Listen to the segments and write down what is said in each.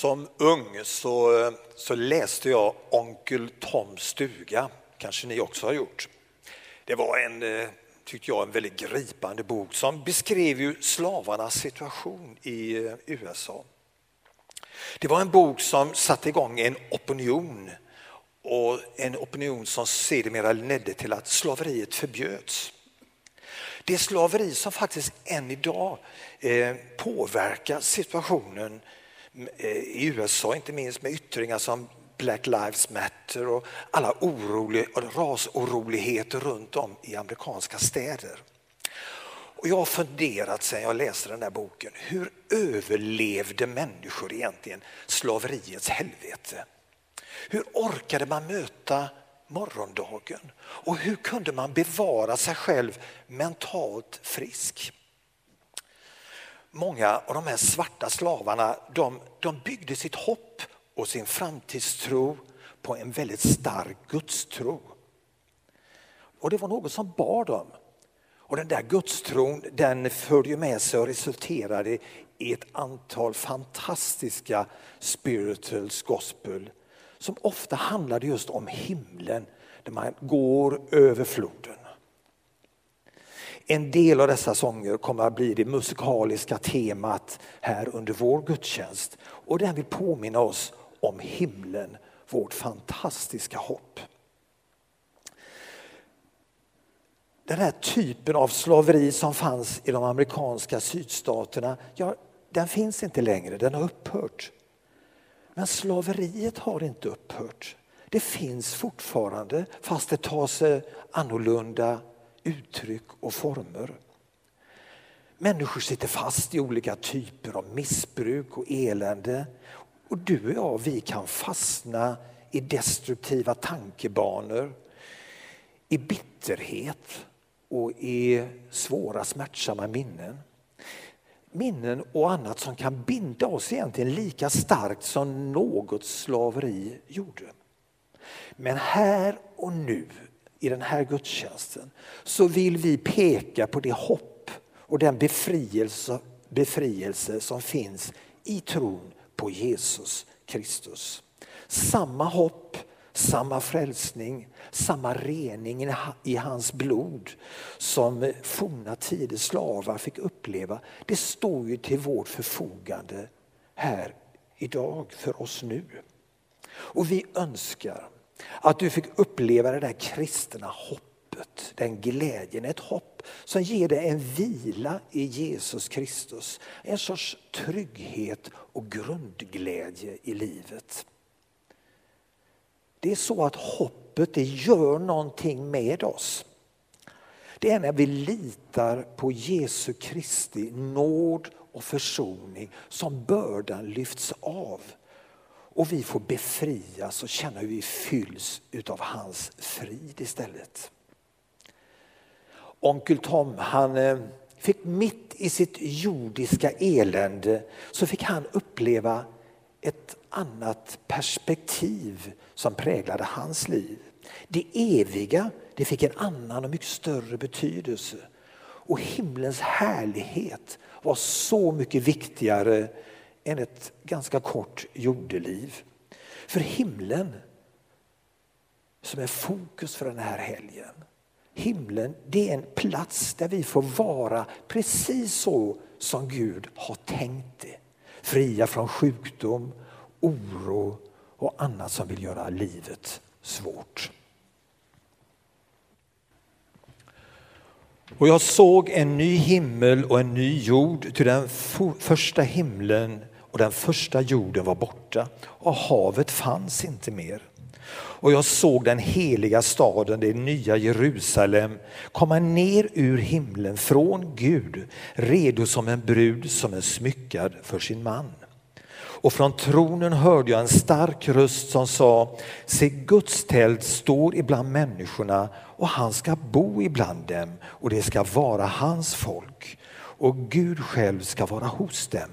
Som ung så, så läste jag Onkel Toms stuga, kanske ni också har gjort. Det var en, eh, tyckte jag, en väldigt gripande bok som beskrev ju slavarnas situation i eh, USA. Det var en bok som satte igång en opinion och en opinion som sedermera ledde till att slaveriet förbjöds. Det slaveri som faktiskt än idag eh, påverkar situationen Eh, i USA, inte minst med yttringar som Black Lives Matter och alla orolig, rasoroligheter runt om i amerikanska städer. Och jag har funderat sedan jag läste den här boken, hur överlevde människor egentligen slaveriets helvete? Hur orkade man möta morgondagen? Och hur kunde man bevara sig själv mentalt frisk? Många av de här svarta slavarna de, de byggde sitt hopp och sin framtidstro på en väldigt stark gudstro. Och det var något som bar dem. Och den där gudstron den förde med sig och resulterade i ett antal fantastiska spirituals gospel som ofta handlade just om himlen där man går över floden. En del av dessa sånger kommer att bli det musikaliska temat här under vår gudstjänst. Och den vill påminna oss om himlen, vårt fantastiska hopp. Den här typen av slaveri som fanns i de amerikanska sydstaterna, ja, den finns inte längre, den har upphört. Men slaveriet har inte upphört. Det finns fortfarande, fast det tar sig annorlunda uttryck och former. Människor sitter fast i olika typer av missbruk och elände. Och du och jag, vi kan fastna i destruktiva tankebanor, i bitterhet och i svåra smärtsamma minnen. Minnen och annat som kan binda oss egentligen lika starkt som något slaveri gjorde. Men här och nu i den här gudstjänsten så vill vi peka på det hopp och den befrielse, befrielse som finns i tron på Jesus Kristus. Samma hopp, samma frälsning, samma rening i hans blod som forna tiders slavar fick uppleva. Det står ju till vårt förfogande här idag för oss nu. Och vi önskar att du fick uppleva det där kristna hoppet, den glädjen, ett hopp som ger dig en vila i Jesus Kristus. En sorts trygghet och grundglädje i livet. Det är så att hoppet det gör någonting med oss. Det är när vi litar på Jesu Kristi nåd och försoning som bördan lyfts av och vi får befrias och känna hur vi fylls utav hans frid istället. Onkel Tom han eh, fick mitt i sitt jordiska elände så fick han uppleva ett annat perspektiv som präglade hans liv. Det eviga det fick en annan och mycket större betydelse. Och himlens härlighet var så mycket viktigare än ett ganska kort jordeliv. För himlen, som är fokus för den här helgen, himlen det är en plats där vi får vara precis så som Gud har tänkt det. Fria från sjukdom, oro och annat som vill göra livet svårt. Och jag såg en ny himmel och en ny jord, till den första himlen och den första jorden var borta och havet fanns inte mer. Och jag såg den heliga staden, det nya Jerusalem, komma ner ur himlen från Gud, redo som en brud som är smyckad för sin man. Och från tronen hörde jag en stark röst som sa, se Guds tält står ibland människorna och han ska bo ibland dem och det ska vara hans folk och Gud själv ska vara hos dem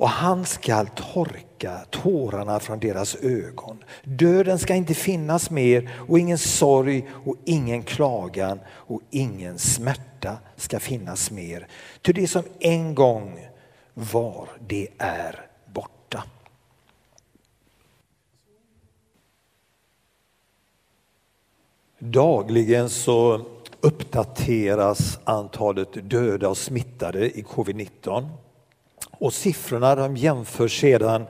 och han skall torka tårarna från deras ögon. Döden ska inte finnas mer och ingen sorg och ingen klagan och ingen smärta ska finnas mer. Ty det som en gång var, det är borta. Dagligen så uppdateras antalet döda och smittade i covid-19. Och siffrorna de jämförs sedan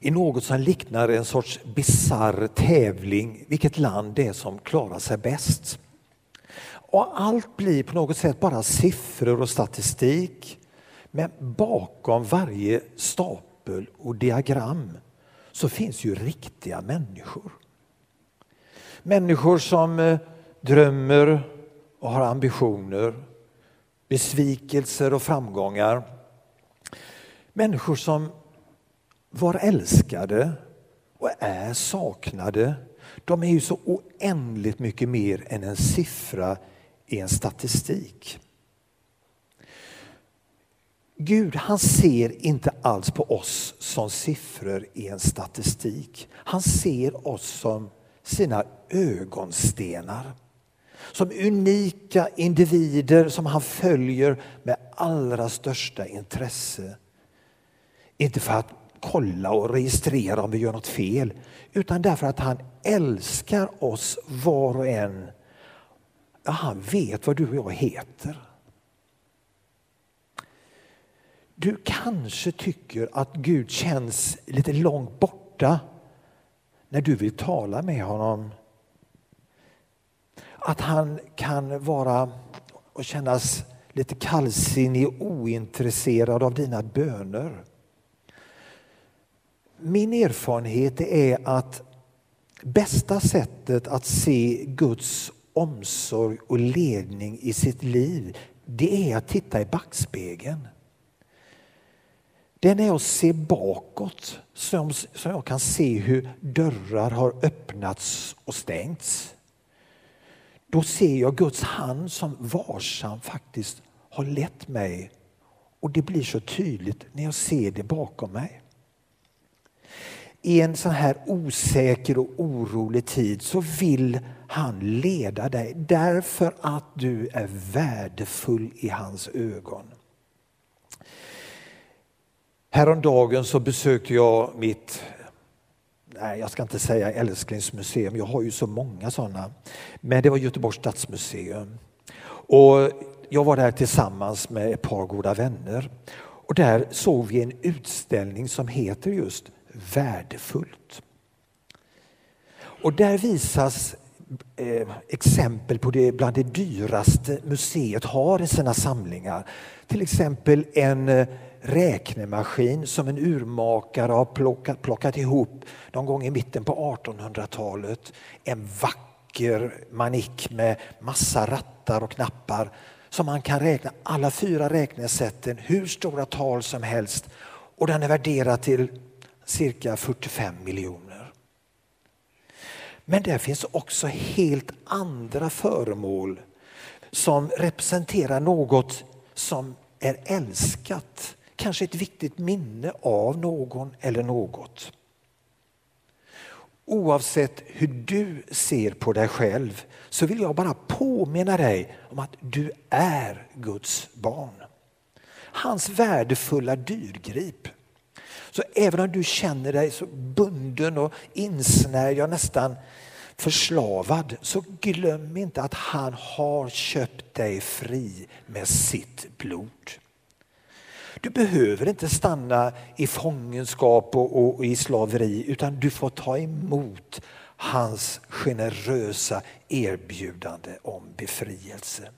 i något som liknar en sorts bizarr tävling vilket land det är som klarar sig bäst. Och allt blir på något sätt bara siffror och statistik. Men bakom varje stapel och diagram så finns ju riktiga människor. Människor som eh, drömmer och har ambitioner, besvikelser och framgångar. Människor som var älskade och är saknade. De är ju så oändligt mycket mer än en siffra i en statistik. Gud han ser inte alls på oss som siffror i en statistik. Han ser oss som sina ögonstenar. Som unika individer som han följer med allra största intresse. Inte för att kolla och registrera om vi gör något fel utan därför att han älskar oss var och en. Ja, han vet vad du och jag heter. Du kanske tycker att Gud känns lite långt borta när du vill tala med honom. Att han kan vara och kännas lite kallsinnig och ointresserad av dina böner. Min erfarenhet är att bästa sättet att se Guds omsorg och ledning i sitt liv det är att titta i backspegeln. Det är när jag ser bakåt som, som jag kan se hur dörrar har öppnats och stängts. Då ser jag Guds hand som varsam faktiskt har lett mig och det blir så tydligt när jag ser det bakom mig. I en sån här osäker och orolig tid så vill han leda dig därför att du är värdefull i hans ögon. Häromdagen så besökte jag mitt, nej jag ska inte säga älsklingsmuseum, jag har ju så många sådana. Men det var Göteborgs stadsmuseum. Och jag var där tillsammans med ett par goda vänner. Och där såg vi en utställning som heter just Värdefullt. Och där visas eh, exempel på det bland det dyraste museet har i sina samlingar. Till exempel en eh, räknemaskin som en urmakare har plockat, plockat ihop någon gång i mitten på 1800-talet. En vacker manik med massa rattar och knappar som man kan räkna alla fyra räknesätten, hur stora tal som helst och den är värderad till cirka 45 miljoner. Men där finns också helt andra föremål som representerar något som är älskat kanske ett viktigt minne av någon eller något. Oavsett hur du ser på dig själv så vill jag bara påminna dig om att du är Guds barn. Hans värdefulla dyrgrip. Så även om du känner dig så bunden och insnärjd, ja nästan förslavad, så glöm inte att han har köpt dig fri med sitt blod. Du behöver inte stanna i fångenskap och, och, i slaveri utan du får ta emot hans generösa erbjudande om befrielse.